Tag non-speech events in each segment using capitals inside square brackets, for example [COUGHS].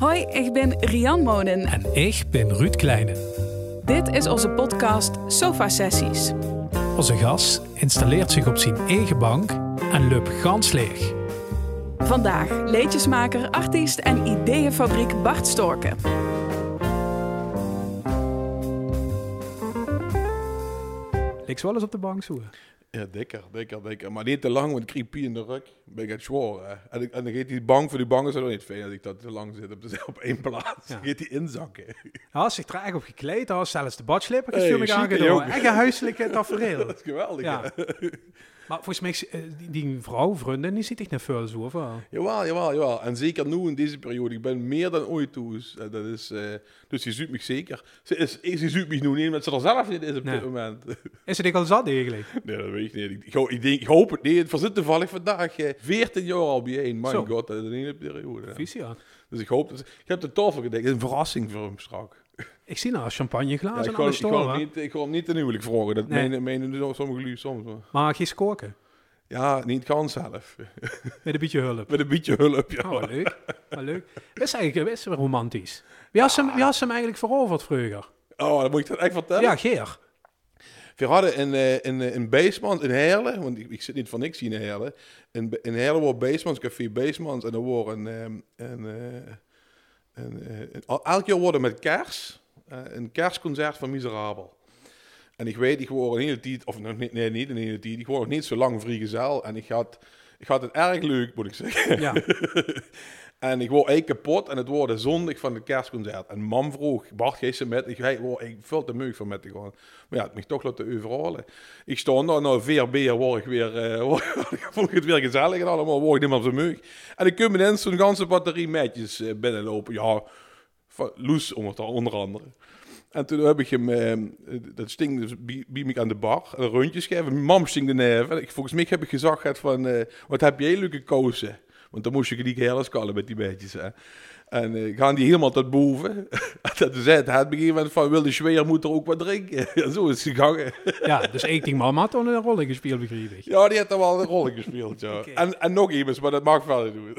Hoi, ik ben Rian Monen. En ik ben Ruud Kleine. Dit is onze podcast Sofa Sessies. Onze gast installeert zich op zijn eigen bank en loopt gans leeg. Vandaag leedjesmaker, artiest en ideeënfabriek Bart Storken. Ik wel eens op de bank zoeken. Ja, dikker, dikker, dikker. Maar niet te lang, want ik kreeg pie in de rug. Ben ik het hè. En, ik- en dan gaat die bank voor die is ook niet fijn dat ik dat te lang zit op, de, op één plaats. Ja. Dan gaat die inzakken. Hij had zich traag op gekleed, hij had zelfs de badslipper Hey, aangedaan. Echt een huiselijke tafereel. [LAUGHS] Dat is geweldig. Ja. Maar volgens mij, eh, die, vrouw, vriendin, die veel zo, of wel? Jawel, jawel, jawel. En zeker nu in deze periode. Ik ben meer dan ooit toe. Eh, Dat is, eh, dus je zoekt me zeker. Ze, is, ze zoekt me nu niet, omdat ze er zelf niet [LAUGHS] is op Nee. dit moment. Is het ik al zat eigenlijk? Nee, dat weet ik niet. Ik, denk, ik hoop het niet. Het verzit toevallig vandaag eh, 14 jaar al bijeen. Mijn god, dat is een hele periode. Visie. Dus ik hoop dat... Ik heb de tafel gedekt. Het is een verrassing voor hem straks. Ik zie nou champagneglazen Ja, ik, aan de ik, store. hem niet, ik hem niet ten huwelijk vragen. Dat Nee. menen, menen sommige jullie soms. Maar. Maar geen koken. Ja, niet gaan zelf. [LAUGHS] Met een beetje hulp. Met een beetje hulp, ja. Oh, leuk. Wat leuk. Dat is eigenlijk best wel romantisch. Wie had, ze, hem- wie had hem eigenlijk veroverd vroeger? Oh, dan moet ik dat echt vertellen. Ja, Geer. We hadden in, in, in Beesmans, in Heerlen, want ik, ik zit niet van niks in Heerlen. In, in Heerlen wordt Beesmans, Café Beesmans. En er wordt een, ehm, een, eh, een, eh, een- elk jaar worden met eh, een kerstconcert van Miserabel. En ik weet, ik word een hele tijd, of niet, nee, niet een hele tijd, ik word nog niet zo lang vrijgezel. En ik had, ik had het erg leuk, moet ik zeggen. Ja. [LAUGHS] En ik word eigenlijk kapot en het wordt de zondag van het kerstconcert. En mam vroeg, Bart, geef ze met? Ik, hey, word, ik te meug van met te gaan. Maar ja, het mij toch laten overhalen. Ik sta daar, nou, vier beer word ik weer, eh [LAUGHS] word, vond ik het weer gezellig en allemaal, word ik niet meer zo meug. En ik kom ineens zo'n ganse batterie metjes eh, binnenlopen. Ja, van Loes om het daar, onder andere. En toen heb ik hem, eh, dat sting dus bij me aan de bar, een rondje schrijven. Mijn mam sting de neven. Ik, volgens mij heb ik gezegd gehad van, eh, wat heb jij leuke kozen? Want dan moest je die heel skallen met die beetjes. Hè. En eh gaan die helemaal tot boven. [LAUGHS] en toen zei het, het begin van, wil de zweer moet er ook wat drinken. [LAUGHS] zo is het gegangen. ja, dus 18 man had toen een rol gespeeld, begreep ik. ja, die had er wel een rol gespeeld, ja. En, en nog iemand, maar dat mag verder doen.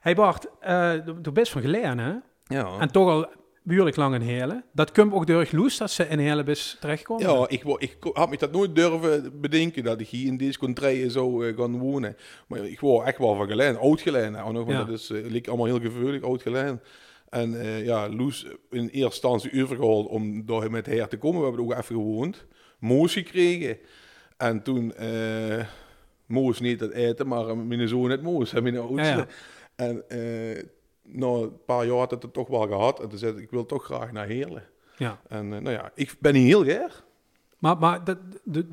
Hey Bart, eh doe best van geleerd, hè? Ja. En toch al behoorlijk lang in Heerlen. Dat komt ook door Loes dat ze in Heerlen terechtkomen. Ja, ik, wou- ik had me dat nooit durven bedenken dat ik hier in deze contraille zou eh, gaan wonen. Maar ik word echt wel van gelijn, oud gelijn. Want Ja. dat is, eh, lijkt allemaal heel gevoelig, oud gelijn. En eh, ja, Loes in eerste instantie overgehaald om daar met haar te komen. We hebben ook even gewoond. Moos gekregen. En toen, eh Moos niet het eten, maar eh, mijn zoon het Moos, mijn oudste. Ja, ja. En na een paar jaar had het het toch wel gehad. En toen zei ik, ik wil toch graag naar Heerlen. Ja. En eh, nou ja, ik ben heel graag. Maar, maar dat, de,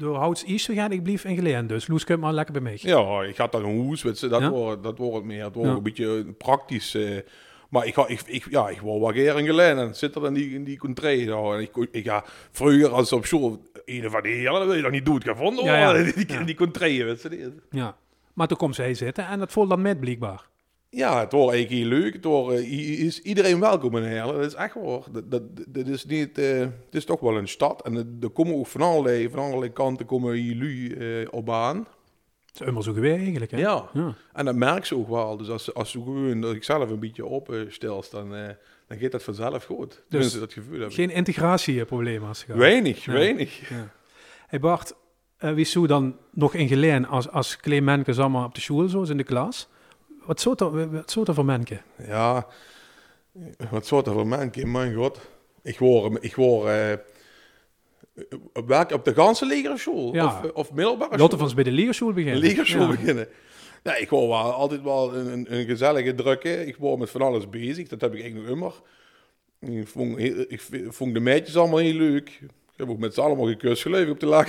East ga ik blief in geleerd. Dus Loes maar lekker bij mij. Ja, ik had dan een hoes, weet dat, Ja? wordt, dat wordt meer. Het wordt Ja. een beetje praktisch. eh, maar ik, ga, ik, ik, ja, ik word wel keer in en zit er dan die, in die contraille. Nou, en ik, ik, ja, vroeger als op school, een van die heren, dat wil je dan niet doen, gevonden Ja. [LAUGHS] Die, die weet je. Ja. Maar toen komt zij zitten en dat voelt dan met blijkbaar. Ja, het wordt eigenlijk heel leuk. Het wordt, eh, is iedereen welkom in Heerlen. Dat is echt waar. Dat, dat, dat is niet, eh, het is toch wel een stad. En er- komen ook van allerlei, van allerlei kanten komen hier lui eh, op aan. Dat is helemaal zo geweest eigenlijk, hè? Ja. Ja. En dat merk ze ook wel. Dus als, als ze gewoon dat ik zelf een beetje opstelst, dan, eh dan gaat dat vanzelf goed. Tenminste, dat gevoel. Geen integratieprobleem als ze gaan. Weinig, Ja. weinig. Hey Bart, wie zou dan nog in geleen als, als mannetjes allemaal op de school zo in de klas? Wat soort er, wat er voor mensen? Ja, wat soort van mensen, mijn god. Ik word, ik word eh, op, welke, op de ganse legerschool? Ja. Of, of middelbare Lotte van bij de leerschool beginnen. legerschool Ja. beginnen. Ja, ik wel, altijd wel een, een, een gezellige drukke. Ik word met van alles bezig. Dat heb ik eigenlijk nog immer. Ik vond, ik vond de meisjes allemaal heel leuk. Ik heb ook met z'n allemaal gekust geleverd op de laag.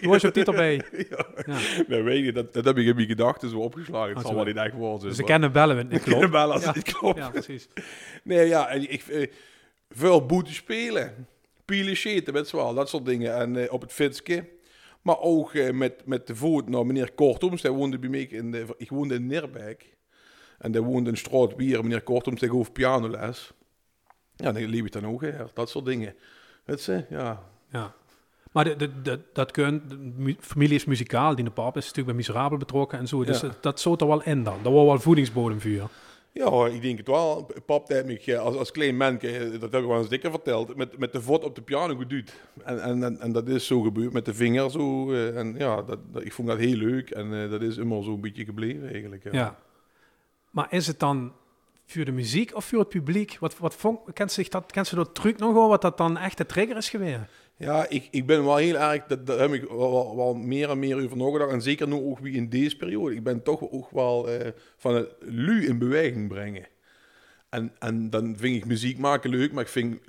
Je was je op dit erbij. ja. Ja. Nee, weet je, dat, dat heb ik in mijn gedachten zo opgeslagen. Het Ah, zal wel niet echt worden. Dus ze kennen bellen, het [LAUGHS] klopt. wel als Ja. het niet klopt. Ja, precies. [LAUGHS] Nee, ja, en ik eh, veel boete spelen. Pielen sheten, weet je wel, dat soort dingen. En eh, op het fietske. Maar ook eh, met, met de voet naar meneer Kortoms. Hij woonde bij mij in de, ik woonde in Nirbeek. En daar woonde een straat bier. Meneer Kortoms, die gaf pianoles. Ja, dan liep ik dan ook, hè. dat soort dingen. Weet je, ja. Ja. Maar de, de, de, dat kunt, de familie is muzikaal, die de pap is natuurlijk bij Miserabel betrokken en zo. Dus Ja. dat, dat zit er wel in dan. Dat wordt wel voedingsbodem voor je. Ja, ik denk het wel. Pap heeft me eh, als, als klein man, eh, dat heb ik wel eens dikker verteld, met, met de voet op de piano geduwd. En, en, en, dat is zo gebeurd met de vinger zo. eh, En ja, dat, dat- ik vond dat heel leuk. En dat is immer zo'n beetje gebleven eigenlijk. Ja. Ja. Maar is het dan voor de muziek of voor het publiek? Wat, wat vond, kent, zich dat, kent ze dat truc nog wel, wat dat dan echt de trigger is geweest? Ja, ik, ik ben wel heel erg, dat, daar heb ik wel, wel, wel meer en meer over nagedacht. En zeker nu ook wie in deze periode. Ik ben toch ook wel eh, van het lu in beweging brengen. En, en dan vind ik muziek maken leuk, maar ik vind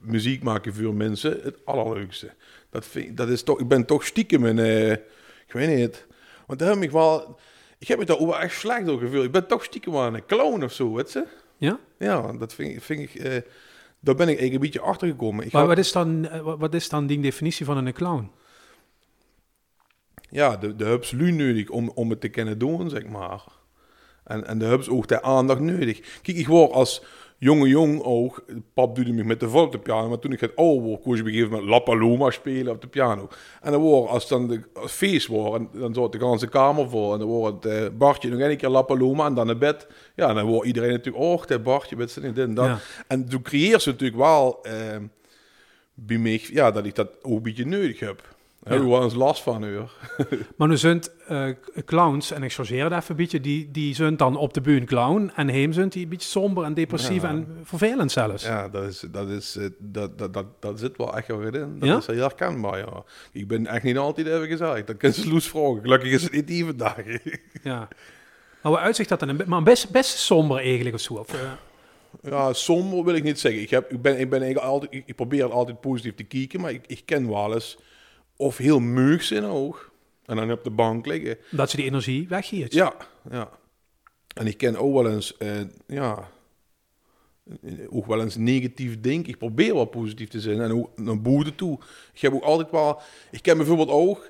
muziek maken voor mensen het allerleukste. Dat, vind, dat is toch, ik ben toch stiekem een, eh, ik weet niet, want daar heb ik wel, ik heb me daar ook wel echt slecht door gevoeld. Ik ben toch stiekem wel een clown of zo, weet je? Ja? Ja, dat vind, ik- vind ik, eh, daar ben ik een beetje achter gekomen. Ik Maar wat is, dan, eh, wat wat is dan die definitie van een clown? ja, de, de hubs lu nodig om, om het te kunnen doen, zeg maar. En, en de hubs ook de aandacht nodig. Kijk, ik word als jonge jong ook, pap duwde me met de vol op de piano, maar toen ik het ouder word, koos ik op een gegeven moment La Paloma spelen op de piano. En dan wordt, als dan de als feest wordt, en dan zat de ganse kamer vol, en dan wordt het eh, Bartje nog een keer La Paloma en dan naar bed. Ja, dan wordt iedereen natuurlijk, oh, dat Bartje, met zijn dit en dat. Ja. En toen creëert ze natuurlijk wel eh, bij mij, ja, dat ik dat ook een beetje nodig heb. Daar heb ik wel eens last van, hoor. [LAUGHS] Maar nu zijn eh, clowns, en ik chargeer het even een beetje, die, die zijn dan op de bühne clown en heem zijn die een beetje somber en depressief Ja. en vervelend zelfs. Ja, dat, is, dat, is, eh, dat, dat, dat, dat zit wel echt wel goed in. Dat Ja? is heel herkenbaar, ja. Ik ben echt niet altijd even gezegd. Dat kunnen ze Loes vragen. Gelukkig is het niet die vandaag. [LAUGHS] Ja. Maar hoe uitzicht dat dan? Maar best, best somber eigenlijk of zo. Of, eh, ja, somber wil ik niet zeggen. Ik, heb, ik, ben, ik, ben eigenlijk altijd, ik, probeer altijd positief te kijken, maar ik, ik ken wel eens of heel meug zijn ook. En dan op de bank liggen. dat ze die energie weggeeft. Ja, ja. En ik ken ook wel eens, eh, ja, ook wel eens negatief denken. Ik probeer wel positief te zijn en ook naar boete toe. Ik heb ook altijd wel, ik ken bijvoorbeeld ook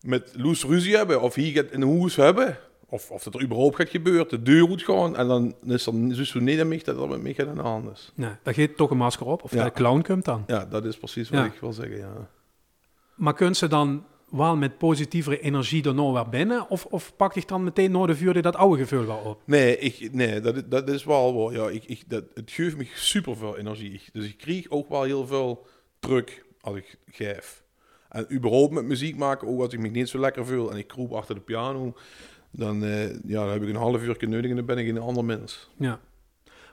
met Loes ruzie hebben of hier gaat een hoes hebben. Of, of dat er überhaupt gaat gebeuren, de deur moet gaan en dan is er dus zo niet aan mij dat er met mij gaat aan de hand is. Nee, dan geeft toch een masker op. Of Ja. de clown komt dan. Ja, dat is precies wat Ja. ik wil zeggen, ja. Maar kunnen ze dan wel met positievere energie er nog weer binnen? Of, of pak ik dan meteen door de vuur dat oude gevoel wel op? Nee, ik, nee dat, is- dat is wel. Ja, ik, ik, dat, het geeft me super veel energie. Dus ik krijg ook wel heel veel druk als ik geef. En überhaupt met muziek maken, ook als ik me niet zo lekker voel en ik kroep achter de piano, dan, eh, ja, dan heb ik een half uur nodig en dan ben ik een ander mens. Ja.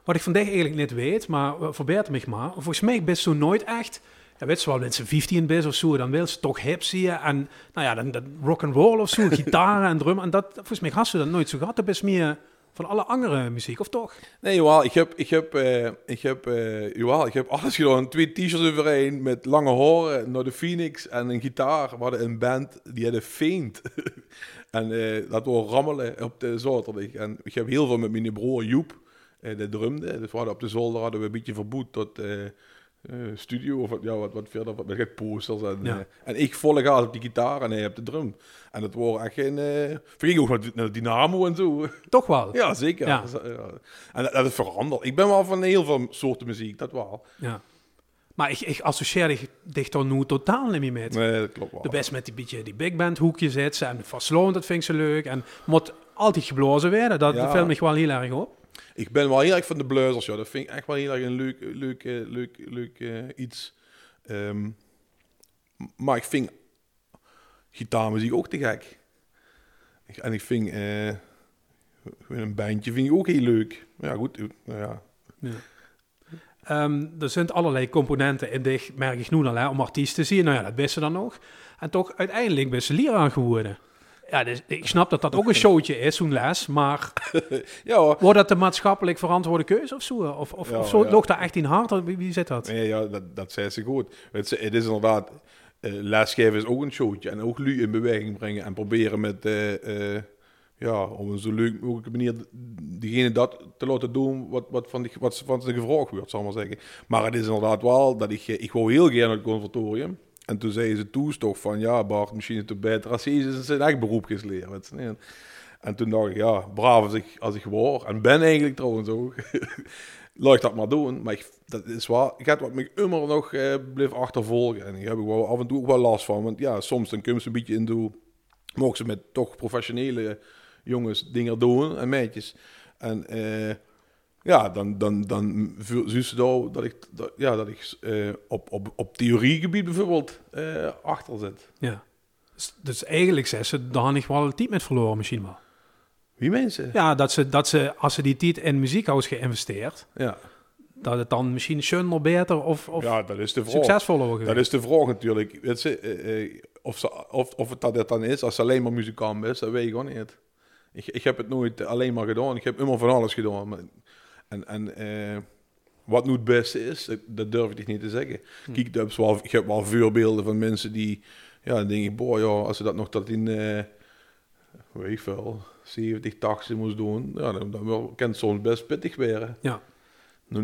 Wat ik vandaag eigenlijk niet weet, maar uh, verbeter me maar. Volgens mij best zo nooit echt. Ja, weet je wel, met z'n 15 bent of zo, dan wil ze toch hip zien. En nou ja, dan, dan rock and roll of zo, [LAUGHS] gitaar en drum. En dat, volgens mij had ze dat nooit zo gehad. Dat is meer van alle andere muziek, of toch? Nee, jawel, ik heb, ik heb, eh, ik heb, jawel, ik heb alles gedaan. Twee t-shirts overheen met lange haren naar de Phoenix en een gitaar. We hadden een band, die hadden Faint. [LAUGHS] en eh, dat was rammelen op de zaterdag. En ik heb heel veel met mijn broer Joep, de drumde. Dus we hadden op de zolder hadden we een beetje verboed tot eh, studio of wat, ja, wat, wat verder, wat met posters. En, Ja. eh, en ik volle gas op die gitaar en hij op de drum. En dat waren echt geen... ging ook naar Dynamo en zo. Toch wel? Ja, zeker. Ja. En dat, dat is veranderd. Ik ben wel van heel veel soorten muziek, dat wel. Ja. Maar ik, ik associeer dich- er nu totaal niet meer mee. Nee, dat klopt wel. De best met die, beetje, die big band hoekje zit ze. En Van Sloan, dat vind ik zo leuk. En moet altijd geblazen werden. Dat Ja. viel me wel heel erg op. Ik ben wel heel erg van de blazers, ja. Dat vind ik echt wel heel erg een leuk, leuk, eh, leuk, leuk eh, iets. Ehm, maar ik vind gitaarmuziek ook te gek. En ik vind eh, een bandje vind ik ook heel leuk. Ja, goed. Nou ja. Ehm, er zijn allerlei componenten in dich, merk ik nu al, om artiesten te zien. Nou ja, dat wisten ze dan nog. En toch, uiteindelijk ben ze leraar geworden. Ja, dus ik snap dat dat ook een showtje is, zo'n les. Maar [LAUGHS] Ja, hoor. wordt dat de maatschappelijk verantwoorde keuze of zo? Of, of, Ja, of zo, ja. loopt dat echt in hart? Wie, wie zit dat? Nee, ja, dat, dat zei ze goed. Het, is- het is inderdaad, eh lesgeven is ook een showtje. En ook lu in beweging brengen en proberen met, eh, eh, ja, op een zo leuk mogelijke manier diegene dat te laten doen wat, wat, van, die, wat van ze gevraagd wordt, zal ik maar zeggen. Maar het is inderdaad wel dat ik, ik wou heel gerne naar het conservatorium. En toen zei ze toen toch van, ja Bart, misschien is het beter zijn eigen beroep gaat leren. weet je. En, en toen dacht ik, ja, braaf als ik, als ik. En ben eigenlijk trouwens ook. [LAUGHS] laat dat maar doen. Maar ik, dat is wel, ik heb wat me immer nog eh bleef achtervolgen. En daar heb ik wel af en toe ook wel last van. Want ja, soms dan kun je ze een beetje in doen. Mogen ze met toch professionele jongens dingen doen en meisjes. En eh, ja, dan, dan, dan zie ze nou dat ik, dat, ja, dat ik eh, op, op, op theoriegebied bijvoorbeeld eh, achter zit. Ja. Dus, dus eigenlijk zijn ze daar niet wel een tijd met verloren misschien wel. Wie mensen? Ja, dat ze, dat ze als ze die tijd in muziekhuis geïnvesteerd, Ja, dat het dan misschien schöner, beter of, of ja dat is de vraag. succesvoller wordt Dat geweest. is de vraag natuurlijk. Weet ze, eh, of, ze, of, of het dat dan is, als ze alleen maar muzikant is, dat weet ik gewoon niet. Ik, ik heb het nooit alleen maar gedaan. Ik heb immer van alles gedaan. Maar, en en eh, wat nu het beste is, dat, durf ik niet te zeggen. Kijk, ik heb, wel, ik heb wel voorbeelden van mensen die, ja, dan denk ik, boah, ja, als ze dat nog tot in, eh weet ik veel, 70, 80 moest doen, ja, dan, dan kan het soms best pittig werden. Ja.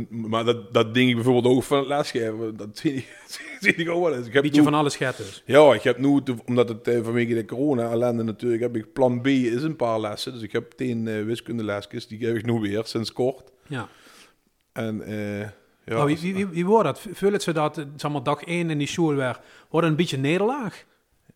Maar dat, dat denk ik bijvoorbeeld ook van het lesgeven. Dat zie ik, [LAUGHS] zie ik ook wel eens. Ik heb Beetje nu- van alles gaat dus. ja, ik heb nu, omdat het eh, vanwege de corona-ellende natuurlijk, heb ik plan B is een paar lessen. Dus ik heb tien wiskundelesjes, die heb ik nu weer sinds kort. Ja. En eh, ja, Nou, wie, wie, wie, wie wordt dat? Vullen ze dat, eh, zeg maar, dag 1 in die school weer, wordt een beetje nederlaag?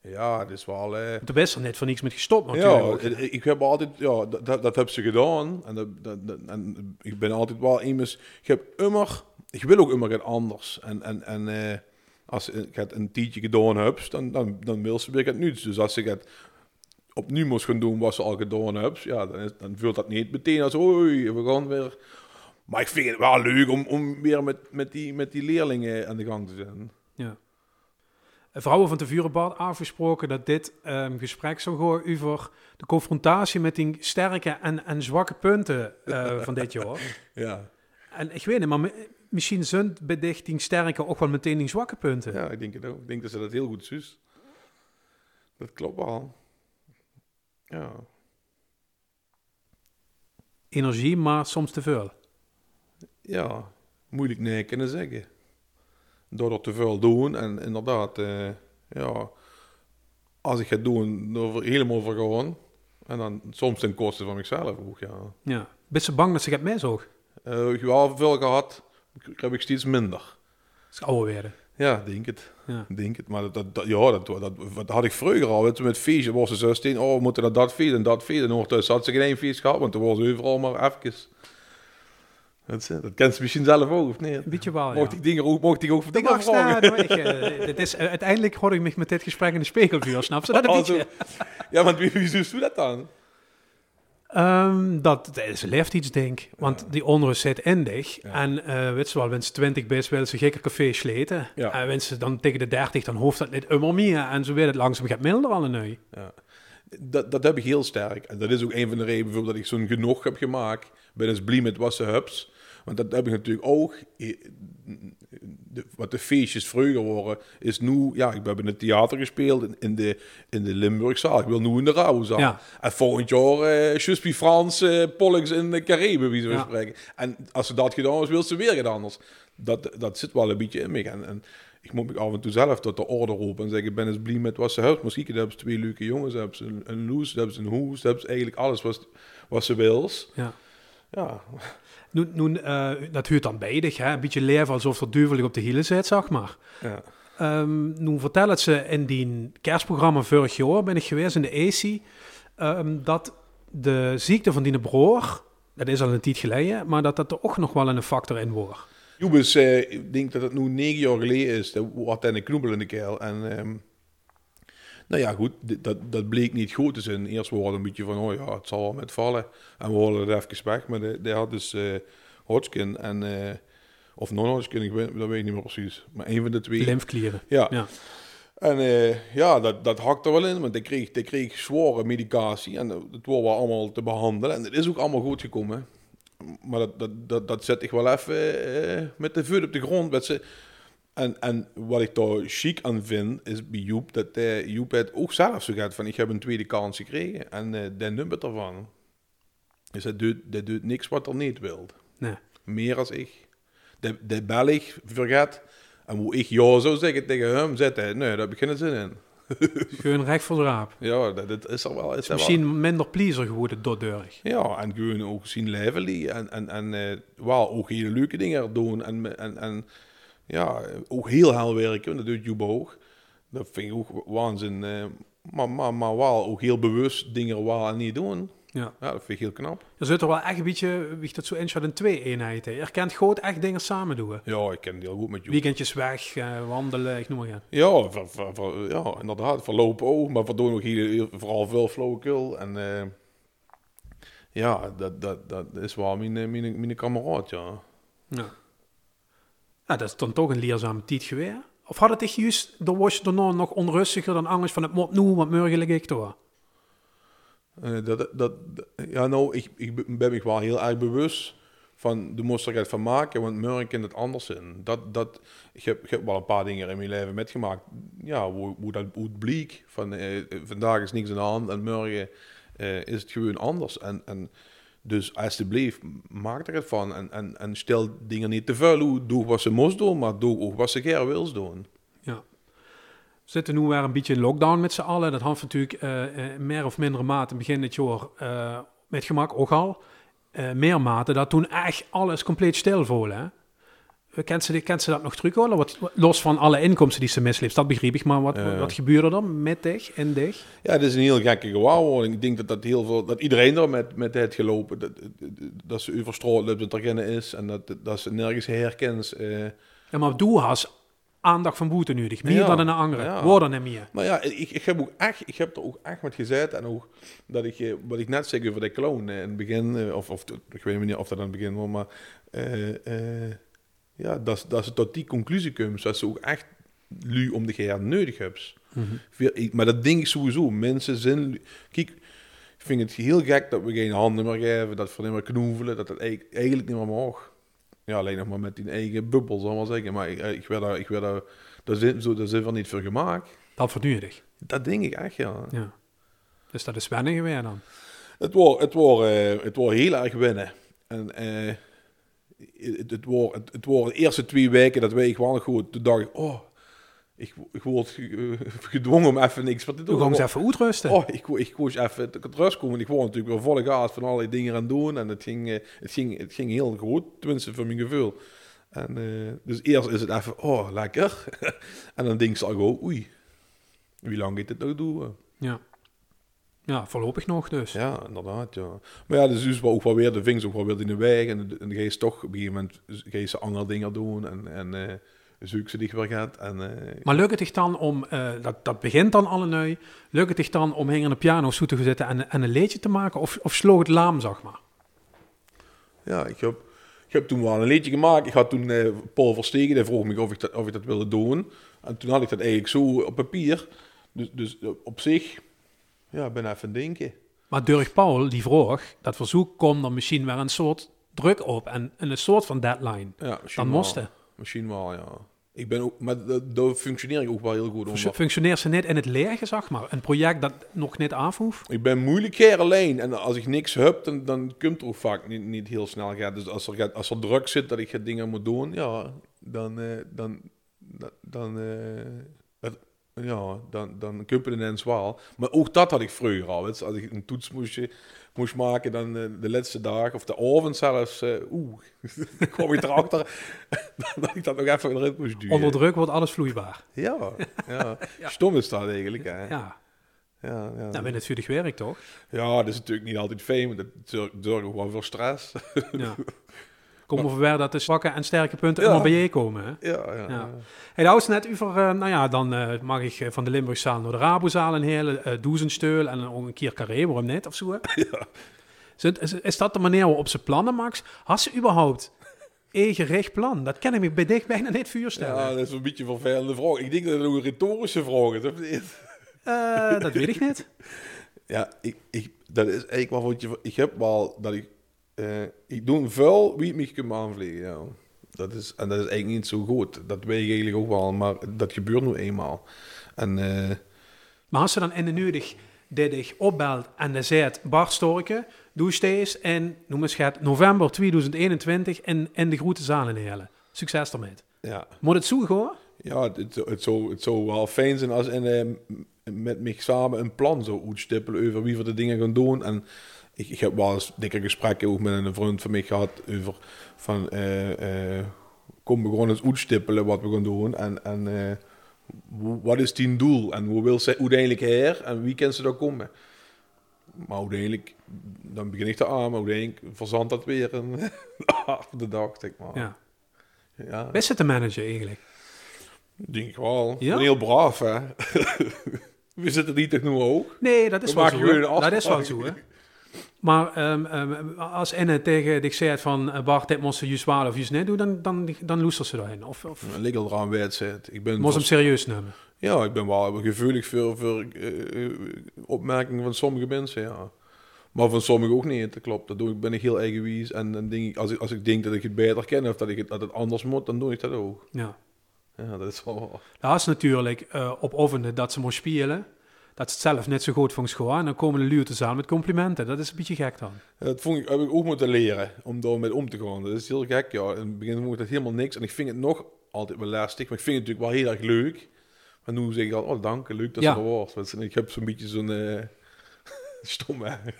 ja, het is wel... eh, Toen best er net voor niks met gestopt natuurlijk. ja, ik, heb altijd, ja, dat, dat, dat heb ze gedaan. En, dat, dat, dat- en ik ben altijd wel immers, ik heb immer, ik wil ook immer het anders. En, en, en eh, als ik het een tientje gedaan heb, dan, dan, dan wil ze weer het nieuws. Dus als ik het opnieuw moest gaan doen wat ze al gedaan heb, ja, dan, is, dan voelt dat niet meteen als, oei, we gaan weer. Maar ik vind het wel leuk om, om weer met, met, die, met die leerlingen aan de gang te zijn. Ja. Vrouwen van de Vurenbad afgesproken dat dit ehm, gesprek zou gaan over de confrontatie met die sterke en, en zwakke punten eh, van dit jaar. [LAUGHS] Ja, En ik weet niet, maar mi- misschien zijn die sterke ook wel meteen die zwakke punten. ja, ik denk het ook. Ik denk dat ze dat heel goed zus. Dat klopt wel. Ja. Energie, maar soms te veel. Ja, moeilijk nee kunnen zeggen. Door dat te veel doen en inderdaad, eh, ja, als ik het doen, er helemaal voor gewoon. En dan soms ten koste van mezelf ook, ja. Ja. Ben je bang dat ze meezoog? Ik heb wel veel gehad, heb ik steeds minder. Dat is ouder werden. Ja, denk het. Ja. Denk het. Maar dat, dat, dat- ja, dat, dat, dat had ik vroeger al. Weet je, met feestje was ze 16. Oh, we moeten naar dat feest en dat feest. En ondertussen had ze geen feest gehad, want toen was overal maar even. Dat, is- dat kent ze misschien zelf ook, of niet? Een beetje wel, ja. Mocht ik dingen ook, mocht ik ook voor dingen vragen? Ik, eh, [LAUGHS] dit is, eh, uiteindelijk hoor ik me met dit gesprek in de spegelvuur, snap je? Dat een [LAUGHS] Oh, beetje. zo. Ja, want wie, wie doet dat dan? Ehm, dat, dat is een leeftijdsding. Want die onrust zit in dich. Ja. En eh weet je wel, ze 20 best willen ze gekke café sleten. Ja. En ze dan tegen de 30, dan hoeft dat niet immer meer. En zo weer het langzaam gaat milder al nu. Ja. Dat, dat heb ik heel sterk. En dat is ook een van de redenen dat ik zo'n genoeg heb gemaakt. Ben eens blij met wat ze hubs. Want dat heb ik natuurlijk ook. De, wat de feestjes vroeger waren, is nu... Ja, ik heb in het theater gespeeld, in, in de, in de Limburgzaal. Ik wil nu in de Rauwzaal. Ja. En volgend jaar uh, Frans, eh Pollux in de Cariben, wie ze Ja. spreken. En als ze dat gedaan is, wil ze weer het anders. Dat, dat zit wel een beetje in me. En, en ik moet me af en toe zelf tot de orde roepen en zeggen, ik ben eens blij met wat ze hebben. Misschien hebben ze twee leuke jongens, hebben ze een, een loes, hebben ze een hoes, hebben ze eigenlijk alles wat, wat ze wil. Ja. Ja, Nu, nu, eh, dat huurt dan bij dich, hè? Een beetje leven alsof er duivelig op de hielen zit, zeg maar. ja. Ehm, nu vertel het ze in die kerstprogramma vorig jaar, ben ik geweest in de AC, ehm, dat de ziekte van die broer, dat is al een tijd geleden, maar dat dat er ook nog wel een factor in wordt. Joebes, eh, ik denk dat het nu negen jaar geleden is. Dat had een knoebel in de keel. En ehm, nou ja, goed, dat, dat bleek niet goed te zijn. Eerst we een beetje van, oh ja, het zal wel met vallen. En we hadden het even weg. Maar die, die had dus eh Hodgkin en... eh, of non-Hodgkin, ik weet, dat weet ik niet meer precies. Maar een van de twee. Lymfklieren. Ja. Ja. En eh, ja, dat, dat hakte wel in, want ik kreeg, ik kreeg zware medicatie en dat het was wel allemaal te behandelen. En het is ook allemaal goed gekomen. Maar dat, dat, dat, dat zet ik wel even met de voet op de grond. Met ze. En, en wat ik daar chic aan vind, is bij Joep, dat Joep het ook zelf zo gaat van, ik heb een tweede kans gekregen en eh de nummer ervan. Dus dat doet, dat doet niks wat er niet wil. Nee. Meer als ik. De, de bel ik vergeet. En hoe ik ja zou zeggen tegen hem, zet hij, nee, daar heb ik geen zin in. [LAUGHS] Gewoon recht voor de raap. Ja, dat, dat is er wel. Is er wel. Misschien minder pleaser geworden door deurig. Ja, en gewoon ook zien leven en, en, en eh, wel ook hele leuke dingen doen. En, en, en ja, ook heel hel werken, dat doet Joep ook. Dat vind ik ook waanzin. eh, maar, maar, maar wel ook heel bewust dingen wel en niet doen. Ja. Ja, dat vind ik heel knap. Er zit er wel echt een beetje, wie ik dat zo inschat, een twee-eenheid. Je kent gewoon echt dingen samen doen. Ja, ik ken die heel goed met jou. Weekendjes weg, eh, wandelen, ik noem maar ja. Ja, voor, voor, voor- ja, inderdaad. Verlopen ook, maar we doen ook hier heel- vooral veel flauwekul. En eh, ja, dat, dat, dat is wel mijn, mijn, mijn kameraad, ja. Ja. Ja, dat is dan toch een leerzame tijd geweest. Of had het echt juist, dan was nog onrustiger dan angst van het moet nu, want morgen lig ik door. Eh, dat, dat, ja, nou, ik, ik ben me wel heel erg bewust van, de iets van maken, want morgen kan het anders zijn. Dat, dat, ik, heb, ik heb wel een paar dingen in mijn leven metgemaakt, ja, hoe, hoe dat hoe het bleek. Van, eh, vandaag is niks aan de hand en morgen eh, is het gewoon anders. En, en dus alsjeblieft, maak er het van en, en, stel dingen niet te vuil. Doe wat ze moest doen, maar doe ook wat ze graag wil doen. Ja. We zitten nu weer een beetje in lockdown met z'n allen. Dat had natuurlijk eh, eh, meer of mindere mate begin dit jaar eh, met gemak ook al. Meer mate dat toen echt alles compleet stil voelde. Hè? Eh, Kent ze, kent ze dat nog terug hoor? Wat, los van alle inkomsten die ze misleeft, dat begreep ik. Maar wat, Ja. wat gebeurde er met dich, in dich? Ja, het is een heel gekke gewaarwording. Ik denk dat, dat, heel veel, dat iedereen er met, met het gelopen, dat, dat ze overstraald loopt, dat geen is en dat, dat ze nergens herkent. eh. Ja, maar doe has aandacht van boete nodig. Meer Ja. dan een andere. Ja. Woorden niet meer. Maar ja, ik, ik, heb ook echt, ik heb er ook echt met gezet en ook dat ik, eh, wat ik net zei over de clown in het begin, of, of ik weet niet of dat aan het begin was, maar ja, dat, dat ze tot die conclusie komen, dat ze ook echt lu om de geer nodig hebben. Veel- ik- Maar dat denk ik sowieso. Mensen zijn... Kijk, ik vind het heel gek dat we geen handen meer geven, dat we niet meer knoevelen, dat dat eigenlijk, niet meer mag. Ja, alleen nog maar met die eigen bubbel, zal ik maar zeggen. Maar ik, eh, ik werd daar, ik werd daar, daar zit, zo, daar zit wel niet voor gemaakt. Dat nodig. Dat denk ik echt, ja. Ja. Dus dat is wennen weer dan. Het wordt het eh, het heel erg winnen. En eh, het, het, wordt, het, het wordt de eerste twee weken dat wij gewoon goed, toen dacht ik, oh, ik, ik word ge- gedwongen om even niks wat te doen. Doe gewoon eens even uitrusten. Oh, ik, ik moest even tot rust komen. Ik was natuurlijk wel volle gas van allerlei dingen aan het doen. En het ging, eh, het ging, het ging heel goed, tenminste voor mijn gevoel. En, eh, dus eerst is het even, oh, lekker. [LAUGHS] en dan denk ik al gewoon, oei, wie lang gaat dit nog doen? Ja. Ja, voorlopig nog dus. Ja, inderdaad, ja. Maar ja, dus, dus ook wel weer, de vingers ook wel weer in de weg. En, en dan ga je toch op een gegeven moment ga je ze andere dingen doen. En, en eh zoek ze die weer gaat. En, eh, Maar lukt het zich dan om, eh, dat, dat begint dan alle nu, lukt het zich dan om heen aan de piano zo te zitten en, en een liedje te maken? Of, of sloeg het laam, zeg maar? Ja, ik heb, ik heb toen wel een liedje gemaakt. Ik had toen Paul Verstegen, die vroeg me of ik, dat, of ik dat wilde doen. En toen had ik dat eigenlijk zo op papier. Dus, dus op zich, ja, ik ben even denken. Maar Dirk Paul, die vroeg, dat verzoek komt er misschien weer een soort druk op en, en een soort van deadline. Ja, misschien Dan wel. moest het. Misschien wel, ja. Ik ben ook, maar dat- daar functioneer ik ook wel heel goed. Om, Functioneert ze net in het lege, zeg maar? Een project dat nog niet afhoeft? ik ben moeilijk keer alleen. En als ik niks heb, dan, dan komt er ook vaak niet, niet heel snel. Gaat. Dus als er, gaat- als er druk zit dat ik dingen moet doen, ja, dan, eh, dan, dan, dan, eh, ja, dan, dan het ineens wel. Maar ook dat had ik vroeger al. weet. Als ik een toets moest, moest maken, dan eh, de laatste dag of de avond zelfs, eh, oeh, [LAUGHS] dan kwam ik erachter [LAUGHS] dat ik dat nog even erin moest duwen. Onder druk wordt alles vloeibaar. Ja, ja. [LAUGHS] Stom is dat eigenlijk. Hè? Ja, Ja, ja, ja. nou, met het vurig werk toch? Ja, dat is natuurlijk niet altijd fijn, maar dat zorgt zorgt ook wel voor stress. Ja. Kom over waar dat de zwakke en sterke punten Ja. allemaal bij je komen. Hè? ja, ja. Ja. ja. Hey, is net over, eh, nou ja, dan eh, mag ik eh, van de Limburgzaal naar de Rabozaal een hele uh, doezensteul en ook een keer carré, waarom net of zo. hè? [LAUGHS] Is, het- is, is dat de manier waarop ze plannen, Max? Had ze überhaupt een gericht plan? Dat kan ik me bij dicht bijna niet voorstellen. Ja, dat is een beetje een vervelende vraag. Ik denk dat het ook een retorische vraag is. of niet? Dat weet ik niet. [LAUGHS] Ja, ik, ik, dat is eigenlijk wel wat je... Ik heb wel dat ik... eh, ik doe vuil wie het mij kan aanvliegen, ja. Dat is, en dat is eigenlijk niet zo goed. Dat weet ik eigenlijk ook wel, maar dat gebeurt nu eenmaal. En... eh, Maar als ze dan in de nodig ik opbelt en de zegt, Bart Storke, doe steeds in, noem eens het, november 2021 in, in de grote zalen. Succes ermee. ja, Moet het zo gaan? Ja, het, het, het, zou, het zou wel fijn zijn als en, eh, met mij samen een plan zou uitstippelen over wie we de dingen gaan doen. En ik, ik heb wel eens dikke gesprekken ook met een vriend van mij gehad over van eh, eh, kom we gewoon eens uitstippelen wat we gaan doen. En, en eh, wat is die doel en hoe wil ze uiteindelijk her en wie kan ze daar komen? Maar uiteindelijk, dan begin ik te maar uiteindelijk verzandt dat weer een [LAUGHS] de de dag, zeg maar. Ja. Ja, Best het te managen eigenlijk. denk ik wel. Ja? Heel braaf, hè. [LAUGHS] We zitten niet tegen ook. Nee, dat is We wel zo. een Dat is wel zo, hè. Maar ehm, ehm, als Enne tegen dich zegt van eh, Bart, dit moest je juist wel of juist niet doen, dan, dan, dan loestert ze daarin. Of, of Een lekker eraan wedstrijd. Ik ben moest hem serieus nemen. Ja, ik ben wel gevoelig voor, voor eh, eh, opmerkingen van sommige mensen, ja. Maar van sommigen ook niet, dat klopt. Dat doe ik, ben ik heel egoïst. En dan denk ik, als ik, als ik denk dat ik het beter ken of dat, ik het, dat het anders moet, dan doe ik dat ook. Ja. Ja, dat is wel... Dat is natuurlijk eh op dat ze moest spelen. Dat ze het zelf net zo goed vond schoon. En dan komen de luurten aan met complimenten. Dat is een beetje gek dan. Dat vond ik, heb ik ook moeten leren, om daar mee om te gaan. Dat is heel gek, ja. In het begin vond ik dat helemaal niks. En ik vind het nog altijd wel lastig, maar ik vind het natuurlijk wel heel erg leuk. Maar nu zeg ik al, oh dank, leuk dat Ja. er was. Want Ik heb zo'n beetje zo'n... eh [LAUGHS] stom, hè. [LAUGHS]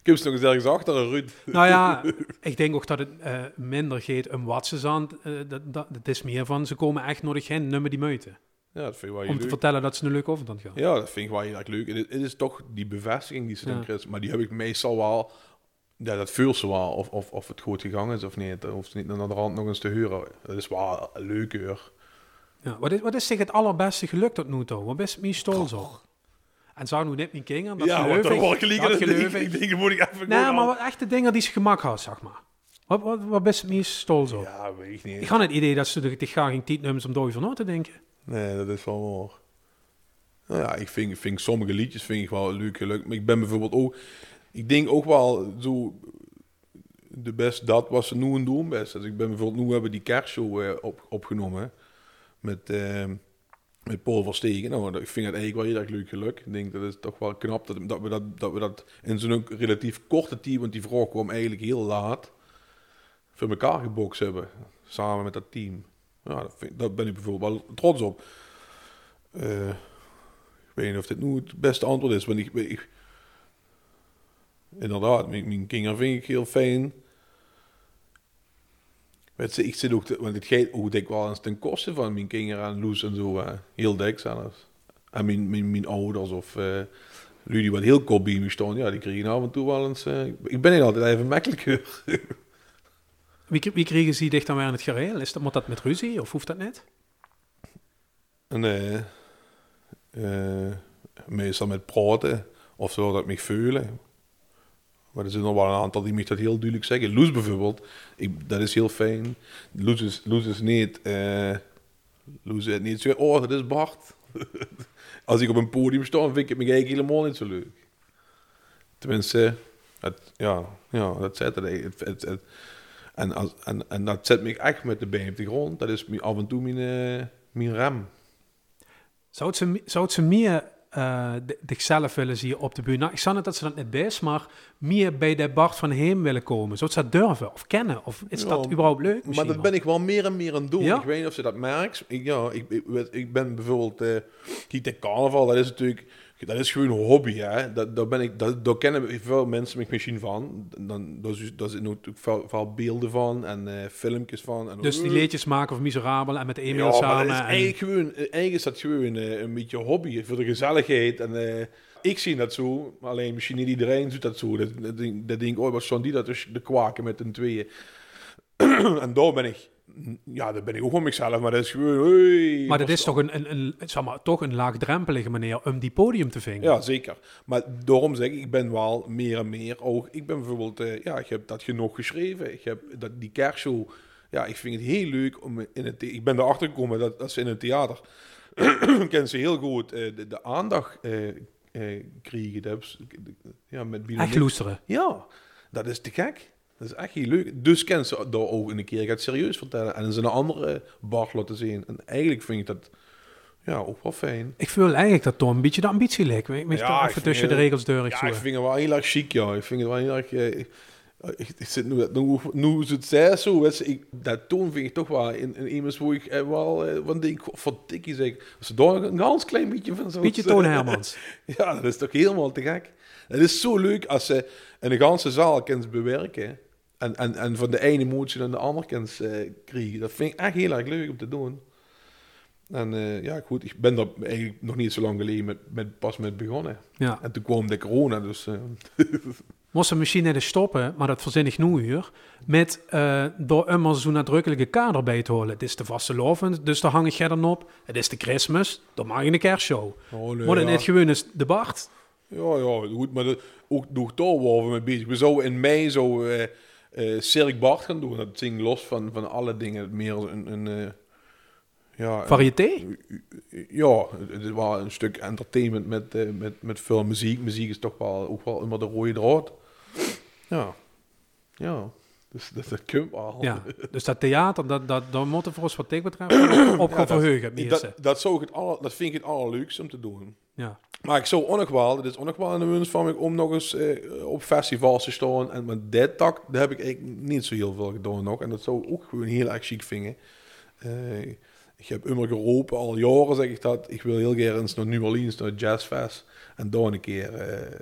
ik heb ze nog eens ergens achter, Ruud. [LAUGHS] Nou ja, ik denk ook dat het eh, minder gaat om wat ze zijn. Eh, dat, dat, het is meer van, ze komen echt nodig heen, nummer die meuten. Ja, dat vind ik wel heel Om te leuk. vertellen dat ze een leuke oefenstand gaan. Ja, dat vind ik wel heel erg leuk. En het, het is toch die bevestiging die ze dan krijgt. Maar die heb ik meestal wel... Ja, dat voelt ze wel. Of, of, of het goed gegaan is of niet. Dat hoeft ze niet naar de rand nog eens te huren. Dat is wel een leuke uur. Ja, wat, is, wat is zich het allerbeste gelukt tot nu toe? Wat is het meest stolz op? En zou nu net niet kingen, dat ja, geloof want dat liggen. geloof Ik ik. denk, moet ik even Nee, maar wat echte dingen die ze gemak had, zeg maar. Wat, wat, wat is het meest stolz op? Ja, weet ik niet. Ik had het idee dat ze er graag geen tijdnummers om door van na te denken. Nee, dat is wel waar. Nou ja, ik vind, vind sommige liedjes vind ik wel leuk gelukt. Maar ik ben bijvoorbeeld ook... Ik denk ook wel zo... De best dat was nu en doen best. Dus ik ben bijvoorbeeld... Nu hebben we die kerstshow eh, op, opgenomen. Met, eh, met Paul Verstegen. Nou, ik vind het eigenlijk wel heel erg leuk gelukt. Ik denk dat is toch wel knap dat, dat, we, dat, dat we dat in zo'n relatief korte team... Want die vraag kwam eigenlijk heel laat... Voor elkaar gebokst hebben. Samen met dat team. Ja, dat, dat ben ik bijvoorbeeld wel trots op. Eh, ik weet niet of dit nu het beste antwoord is, want ik, ik inderdaad, mijn, mijn vind ik heel fijn. Weet ze, ik zit ook, want het gaat ook denk ik wel eens ten koste van mijn kinderen en Loes en zo, heel dik zelfs. En mijn, mijn, ouders of eh jullie die wat heel kort bij staan, ja, die kregen af en toe wel eens. eh, ik ben niet altijd even makkelijker. [LAUGHS] Wie, kregen ze dicht in het gereel? Is dat, moet dat met ruzie of hoeft dat niet? En eh, meestal met praten of zo dat ik voelen. Maar er zijn nog wel een aantal die dat heel duidelijk zeggen. Loes bijvoorbeeld, dat is heel fijn. Loes is, Loes is niet, eh Loes is niet zo, oh dat is Bart. [LAUGHS] Als ik op een podium sta, vind ik het me eigenlijk helemaal niet zo leuk. Tenminste, het, ja, ja, dat zet het- en, als, en, en dat zet me echt met de been op de grond. Dat is af en toe mijn, eh, mijn rem. Zou het ze, zou het ze meer eh, zichzelf willen zien op de bühne? Nou, ik zag net dat ze dat net best, maar meer bij de Bart van Heem willen komen. Zou ze dat durven of kennen? Of is Ja, dat überhaupt leuk Maar dat ben ik wel meer en meer aan het doen. Ja? Ik weet niet of ze dat merkt. Ik, ja, ik, ik, ik ben bijvoorbeeld... eh kijk, de carnaval, dat is natuurlijk... Dat is gewoon een hobby, hè. Dat, daar, ben ik, dat, daar kennen veel mensen me misschien van. Dan, daar, is- daar zitten natuurlijk veel, veel beelden van en eh, filmpjes van. En, Dus die liedjes maken of Miserabel en met ja, maar samen. dat is en- eigenlijk, gewoon, eigenlijk is dat gewoon eh, een beetje hobby voor de gezelligheid. En eh, ik zie dat zo, maar alleen misschien niet iedereen doet dat zo. Dat, dat, denk- dat denk ik, oh, wat zo'n die dat dus de kwaken met een tweeën. [CLEARS THROAT] en daar ben ik, ja, daar ben ik ook van mezelf, maar dat is gewoon, hey, maar dat is toch een, een, een, zeg maar, toch een laagdrempelige manier om die podium te vinden. Ja, zeker. Maar daarom zeg ik, ik ben wel meer en meer ook. Ik ben bijvoorbeeld, eh, ja, ik heb dat genoeg geschreven. Ik heb dat, die kerstshow, ja, ik vind het heel leuk om in het. Ik ben erachter gekomen dat, dat ze in het theater [CLEARS THROAT] kennen ze heel goed eh, de, de aandacht eh eh, krijgen. Dat ja, met Echt loesteren. Ja, dat is te gek. Dat is echt heel leuk. Dus kennen ze daar ook een keer gaat serieus vertellen en ze een andere bar laten zien. En eigenlijk vind ik dat ja, ook wel fijn. Ik voel eigenlijk dat toch een beetje de ambitie ligt. Ik Ja, toch even tussen de regels door. Ja, ik vind het wel heel erg chic, ja. Ik vind het wel heel erg... eh, ik, ik zit nu, nu, nu is het zij zo, weet ik, dat toon vind ik toch wel in, in iemand waar ik eh, wel eh, van denk, wat dikkie zeg. Als ze daar een ganz klein beetje van zo... Beetje Toon Hermans. [LAUGHS] Ja, dat is toch helemaal te gek. Het is zo leuk als ze een ganse zaal kunnen bewerken. En, en, en van de ene emotie naar de andere kunnen eh, krijgen. Dat vind ik echt heel erg leuk om te doen. En eh, ja, goed, ik ben er eigenlijk nog niet zo lang geleden met, met, pas met begonnen. Ja. En toen kwam de corona, dus... eh, [LAUGHS] Moest de machine de stoppen, maar dat verzin ik nu hier, met eh, door immer zo'n nadrukkelijke kader bij te houden. Het is de vaste lovend, dus daar hang ik dan op. Het is de Christmas, dan mag je een kerstshow. oh, nee, Maar het ja. net gewoon is de Bart. Ja, ja, goed, maar dat, ook nog daar waren we mee bezig. We zouden in mei zo eh eh Cirque Bart gaan doen. Dat ging los van, van alle dingen. Meer een, een eh, ja, Variété? ja, het was een stuk entertainment met, eh, met, met veel muziek. Muziek is toch wel ook wel immer de rode draad. Ja, ja. Dus dat, dat wel. Ja, dus dat theater, dat, dat, daar moeten we voor ons wat ik betreft [COUGHS] op gaan dat- verheugen. Ik- dat, dat, zou ik het aller, dat vind ik het allerleukste om te doen. Ja. Maar ik zou ook nog wel, dit is nog wel een wens van me om nog eens eh, op festivals te staan. En met dit tak, daar heb ik eigenlijk niet zo heel veel gedaan nog. En dat zou ik ook gewoon heel erg chic vinden. Eh, ik heb immer geroepen, al jaren zeg ik dat. Ik wil heel graag eens naar New Orleans, naar Jazzfest. En daar een keer eh,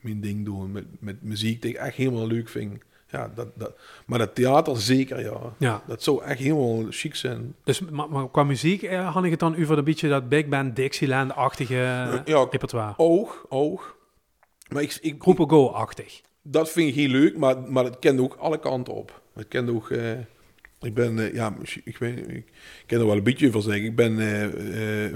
mijn ding doen met, met muziek die ik echt helemaal leuk vind. Ja, dat, dat, maar dat theater zeker, ja. ja, Dat zou echt helemaal chic zijn. dus maar, maar qua muziek eh, had ik het dan over een beetje dat big band Dixieland-achtige eh, Ja, repertoire. oog, oog. Maar ik, ik, Groepen Go-achtig. dat vind ik heel leuk, maar, maar het kent ook alle kanten op. Het kent ook... eh, ik ben, eh, ja, ik weet ik, kan er wel een beetje over zeggen. Ik ben eh, eh,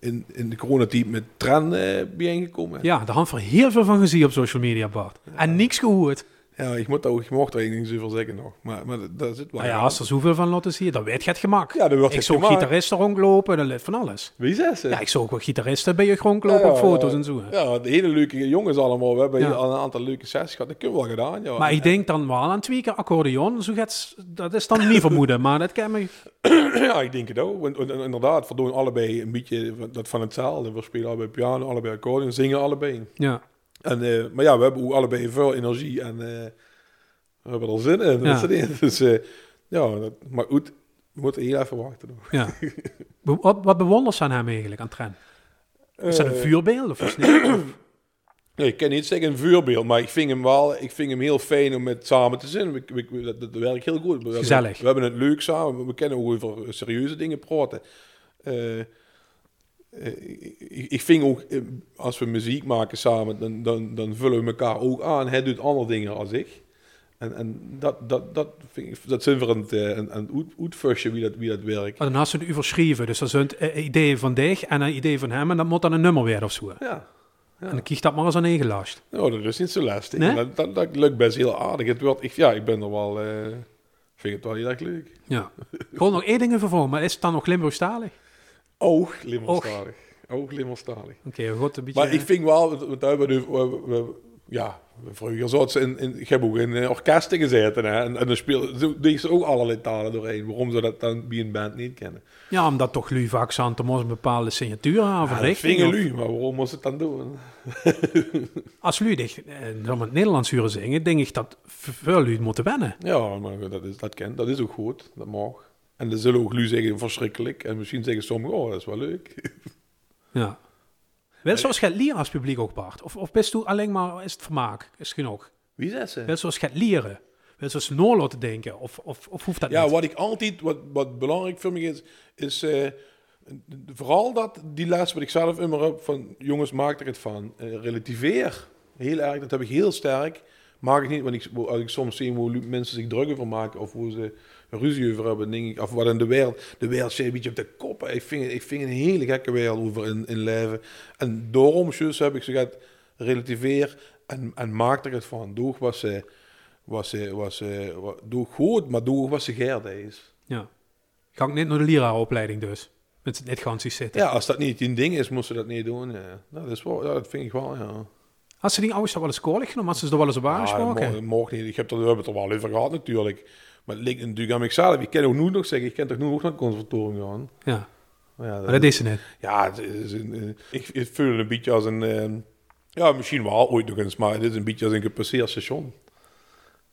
in, in de coronatijd met Tran eh bijeengekomen. Ja, daar had ik er heel veel van gezien op social media, Bart. En niks gehoord. Ja, ik, moet ook, ik mocht er eigenlijk niet zoveel zeggen nog. Maar, maar daar zit wel Nou ja, aan. als er zoveel van laten zien, dan weet je het gemak. Ja, dan wordt ik zag gemaakt. gitaristen rondlopen, dat ligt van alles. Wie ze? Ja, ik zag ook wel gitaristen bij je rondlopen Ja, op foto's en zo. Ja, de hele leuke jongens allemaal. We hebben hier al een aantal leuke sessies gehad. Dat kunnen we wel gedaan, ja. Maar ik denk dan wel aan twee keer accordeon. Zo gaat, dat is dan niet [LAUGHS] vermoeden, maar dat kan me... [CLEARS THROAT] Ja, ik denk het ook. Inderdaad, we doen allebei een beetje van- dat van hetzelfde. We spelen allebei piano, allebei accordeon, zingen allebei. Ja, En, eh, maar ja, we hebben ook allebei veel energie en eh, we hebben er zin in. Ja. [LAUGHS] Dus eh, ja, dat, maar goed, we moeten heel even wachten. nog. ja. [LAUGHS] Wat, wat bewondert ze aan hem eigenlijk, aan Trent? Is dat een vuurbeeld [CLEARS THROAT] of? Nee, ik kan niet zeggen een vuurbeeld, maar ik vind hem wel, ik vind hem heel fijn om met samen te zijn. We, we- we- dat, dat werkt heel goed. We hebben- Gezellig. we hebben het leuk samen. We kunnen ook over serieuze dingen praten. Eh, ik, vind ook, eh, als we muziek maken samen, dan, dan, dan vullen we elkaar ook aan. Hij doet andere dingen als ik. En, en dat, dat, dat, vind ik, dat zijn we aan het, aan het wie dat, wie dat werkt. Maar dan had ze het overschreven. Dus dat is een eh, idee van dich en een idee van hem. En dat moet dan een nummer weer of zo. Ja. En dan kies dat maar eens aan ingelast. Nou, dat is niet zo lastig. Nee? Dat, dat, dat lukt best heel aardig. Het wordt, ik, ja, ik ben er wel, vind het wel heel erg leuk. Ja. Gewoon nog één ding voor, maar is het dan nog Limburgstalig? Oog, limmerstalig. Oog, limmerstalig. Oké, goed, een beetje... Maar ik vind wel, want- we, we, we- ja, vroeger zat ze in, in, ik heb ook in eh, orkesten gezeten, hè, en, en dan speelden ze ook allerlei talen doorheen. Waarom ze dat dan bij een band niet kennen? Ja, omdat toch accent er moest een bepaalde signatuur aan Ja, dat vingen of- lu, maar waarom moest het dan doen? [LAUGHS] Als Louis dicht, eh, dan met Nederlands huren zingen, denk ik dat veel Louis moeten wennen. Ja, maar dat is, dat kent, dat is ook goed, dat mag. En dan zullen ook lu zeggen verschrikkelijk, en misschien zeggen sommigen, oh, dat is wel leuk. [LAUGHS] Ja. Wel zoals gaat leren als publiek ook, Bart? Of, of best u alleen maar, is het vermaak? Is het genoeg? Wie zegt ze? Wel zoals gaat leren? Wel zoals Noorlo te denken? Of, of, of hoeft dat Ja, niet? wat ik altijd, wat, wat belangrijk voor me is, is eh, vooral dat die les wat ik zelf immer heb van jongens, maak er het van. Eh, relativeer. Heel erg, dat heb ik heel sterk. Maak ik niet, want ik, als ik soms zie hoe mensen zich druk over maken of hoe ze ruzie over hebben, denk ik, of wat in de wereld, de wereld zit een beetje op de kop. Ik vind, ik vind een hele gekke wereld over in, in leven. En daarom dus heb ik gezegd, relativeer en, en maak er het van. Doe wat ze, wat ze, wat ze, wat, doe goed, maar doe wat ze gerde is. Ja. Ga ik niet naar de leraaropleiding dus? Met het net gaan zitten. Ja, als dat niet een ding is, moesten ze dat niet doen. Ja. Dat, is wel, dat vind ik wel, ja. Had ze die ouders wel eens koorlijk genomen? Had ze er wel eens op Ja, aangesproken? dat mo- mocht niet. Ik heb er, we hebben het er wel over gehad natuurlijk. Maar het ligt natuurlijk aan mezelf. Ik kan ook nu nog zeggen, ik kan toch nu nog naar het conservatorium gaan. ja, Maar ja, maar dat is ze niet. ja het is een, eh, ik, ik voel het een beetje als een... eh, ja, misschien wel ooit nog eens, maar het is een beetje als een gepasseerd station.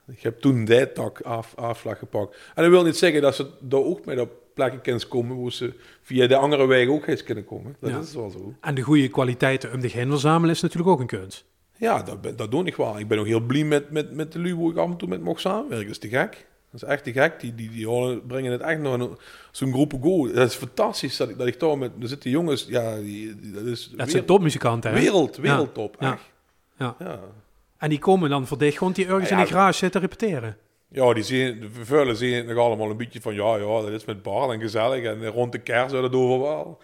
Ik heb toen die tak af, afslag gepakt. En dat wil niet zeggen dat ze daar ook met op plekken kunnen komen waar ze via de andere weg ook eens kunnen komen. Dat Ja. is wel zo. En de goede kwaliteiten om zich heen verzamelen is natuurlijk ook een kunst. Ja, dat, dat doe ik wel. Ik ben ook heel blij met, met, met de lui waar ik af en toe met mocht samenwerken. Dat is te gek. Dat is echt te gek. Die, die, die brengen het echt nog in zo'n groepen go. Dat is fantastisch dat ik, dat ik daar met... Er zitten jongens, ja, die, die- dat is Dat wereld- zijn topmuzikanten, hè? wereld, wereldtop. Ja. Echt. Ja. Ja. En die komen dan voor dicht gewoon die ergens Ja, in de garage zitten repeteren. Ja, die zien, de vullen zien het nog allemaal een beetje van, ja, ja, dat is met bar en gezellig. En rond de kerst, dat doen we wel.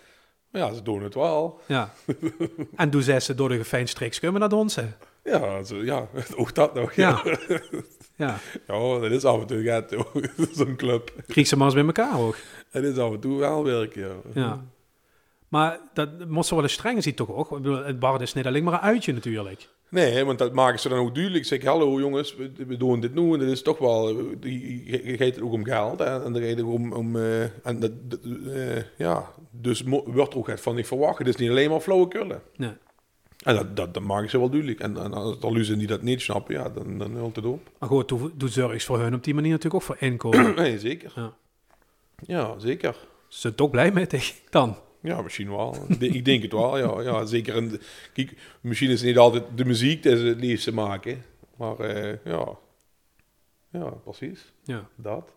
Ja, ze doen het wel. Ja. [LAUGHS] en doen zij ze door de gefijn kunnen naar dansen. Ja, zo, ja ook dat nog. Ja. Ja. [LAUGHS] Ja, dat is af en toe gaat zo'n [LAUGHS] club. Krieg ze maar eens bij elkaar ook. Dat is af en toe wel werk, ja. Ja. Maar dat moest wel eens streng zien toch ook? Ik bedoel, het bar is niet alleen maar een uitje natuurlijk. Nee, want dat maken ze dan ook duidelijk. Zeg, hallo jongens, we, we doen dit nu en dat is toch wel... Je, gaat het ook om geld hè, en dan gaat het ook om... om eh, en dat, eh, ja, dus wordt er ook het van niet verwacht. Het is niet alleen maar flauwekullen. Nee. En dat, dat, dat maken ze wel duidelijk. En, en als er luzen die dat niet snappen, ja, dan, dan hult het op. Maar goed, doe, doe zorgs voor hun op die manier natuurlijk ook voor inkomen. [CLEARS THROAT] Nee, zeker. Ja. Ja, zeker. Ze zijn toch blij met dich dan. Ja, misschien wel. Ik denk- Ik het wel, ja. ja zeker. En, kijk, misschien is het niet altijd de muziek dat ze het liefste maken. Maar eh, ja. Ja, precies. Ja. Dat.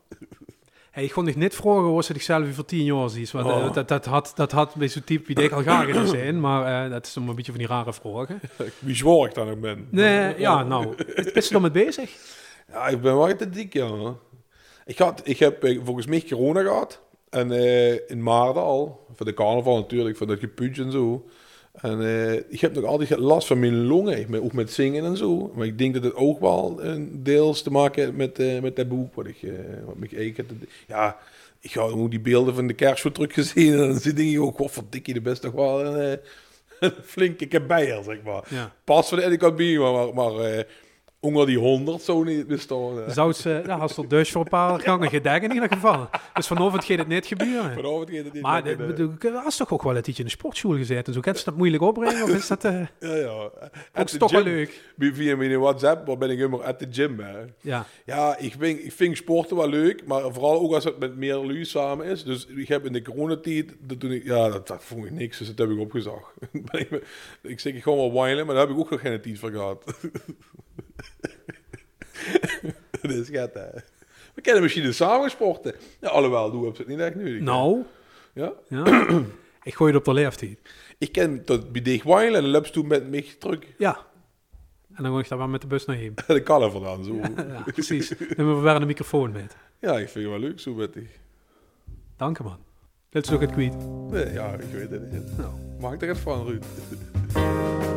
Hey, ik kon dich niet vragen hoe ze zichzelf voor tien jaar ziet. Want eh, Oh. dat, dat, had, dat had bij zo'n type wie ik al graag in zijn. Maar eh, dat is een beetje van die rare vragen. [LAUGHS] Wie zwaar ik dan ook ben. Nee, ja, nou, is er dan mee bezig. Ja, ik ben wel te dik, ja. Ik, had, ik heb eh, volgens mij corona gehad. En eh, in maart al. Voor de carnaval natuurlijk, voor dat gepunch en zo. En eh, ik heb nog altijd last van mijn longen, ook met zingen en zo. Maar ik denk dat het ook wel een deels te maken heeft met, eh, met dat boek wat ik, wat ik eigenlijk heb. Ja, ik ga ook die beelden van de kerstvoet terug gezien. En dan denk ik ook, wat verdikkie, de best toch wel een, [LAUGHS] een flinke kebijer, zeg maar. Ja. Pas van de bij, maar, maar, maar onder die honderd zo niet bestaan. Zou ze, ja, als er dus voor een paar [LAUGHS] gangen gedekt in ieder geval. Dus vanavond gaat het niet gebeuren. Vanavond gaat het niet Maar de, eh. toch ook wel een tijdje in de sportschool gezeten. en Zo gaat ze dat moeilijk opbrengen? Of is dat eh, [LAUGHS] Ja, ja. ook toch wel leuk? Via- mijn WhatsApp waar ben ik immer at the gym. Hè. Ja, Ja, ik vind, ik vind sporten wel leuk, maar vooral ook als het met meer lui samen is. Dus ik heb in de coronatijd, dat toen ik, ja, dat, dat vond ik niks, dus dat heb ik opgezag. [LAUGHS] Ik, zeg ik gewoon wel whinen, maar daar heb ik ook nog geen tijd voor gehad. [LAUGHS] dat is gat, hè. We kennen misschien de samen sporten. Ja, alhoewel, doe heb het niet echt nu. nou, Ja? ja. ik gooi het op de leeftijd. Ik ken tot bij en dan loop je toen met mij terug. Ja. En dan ga ik daar wel met de bus naar heen. [LAUGHS] Dat kan er vandaan, zo. Ja, precies. Dan hebben we weer een microfoon met. Ja, ik vind het wel leuk, zo met die. Dank je, man. Dit is ook het kwijt. Nee, ja, ik weet het niet. Nou. Maak er het van, Ruud. [LAUGHS]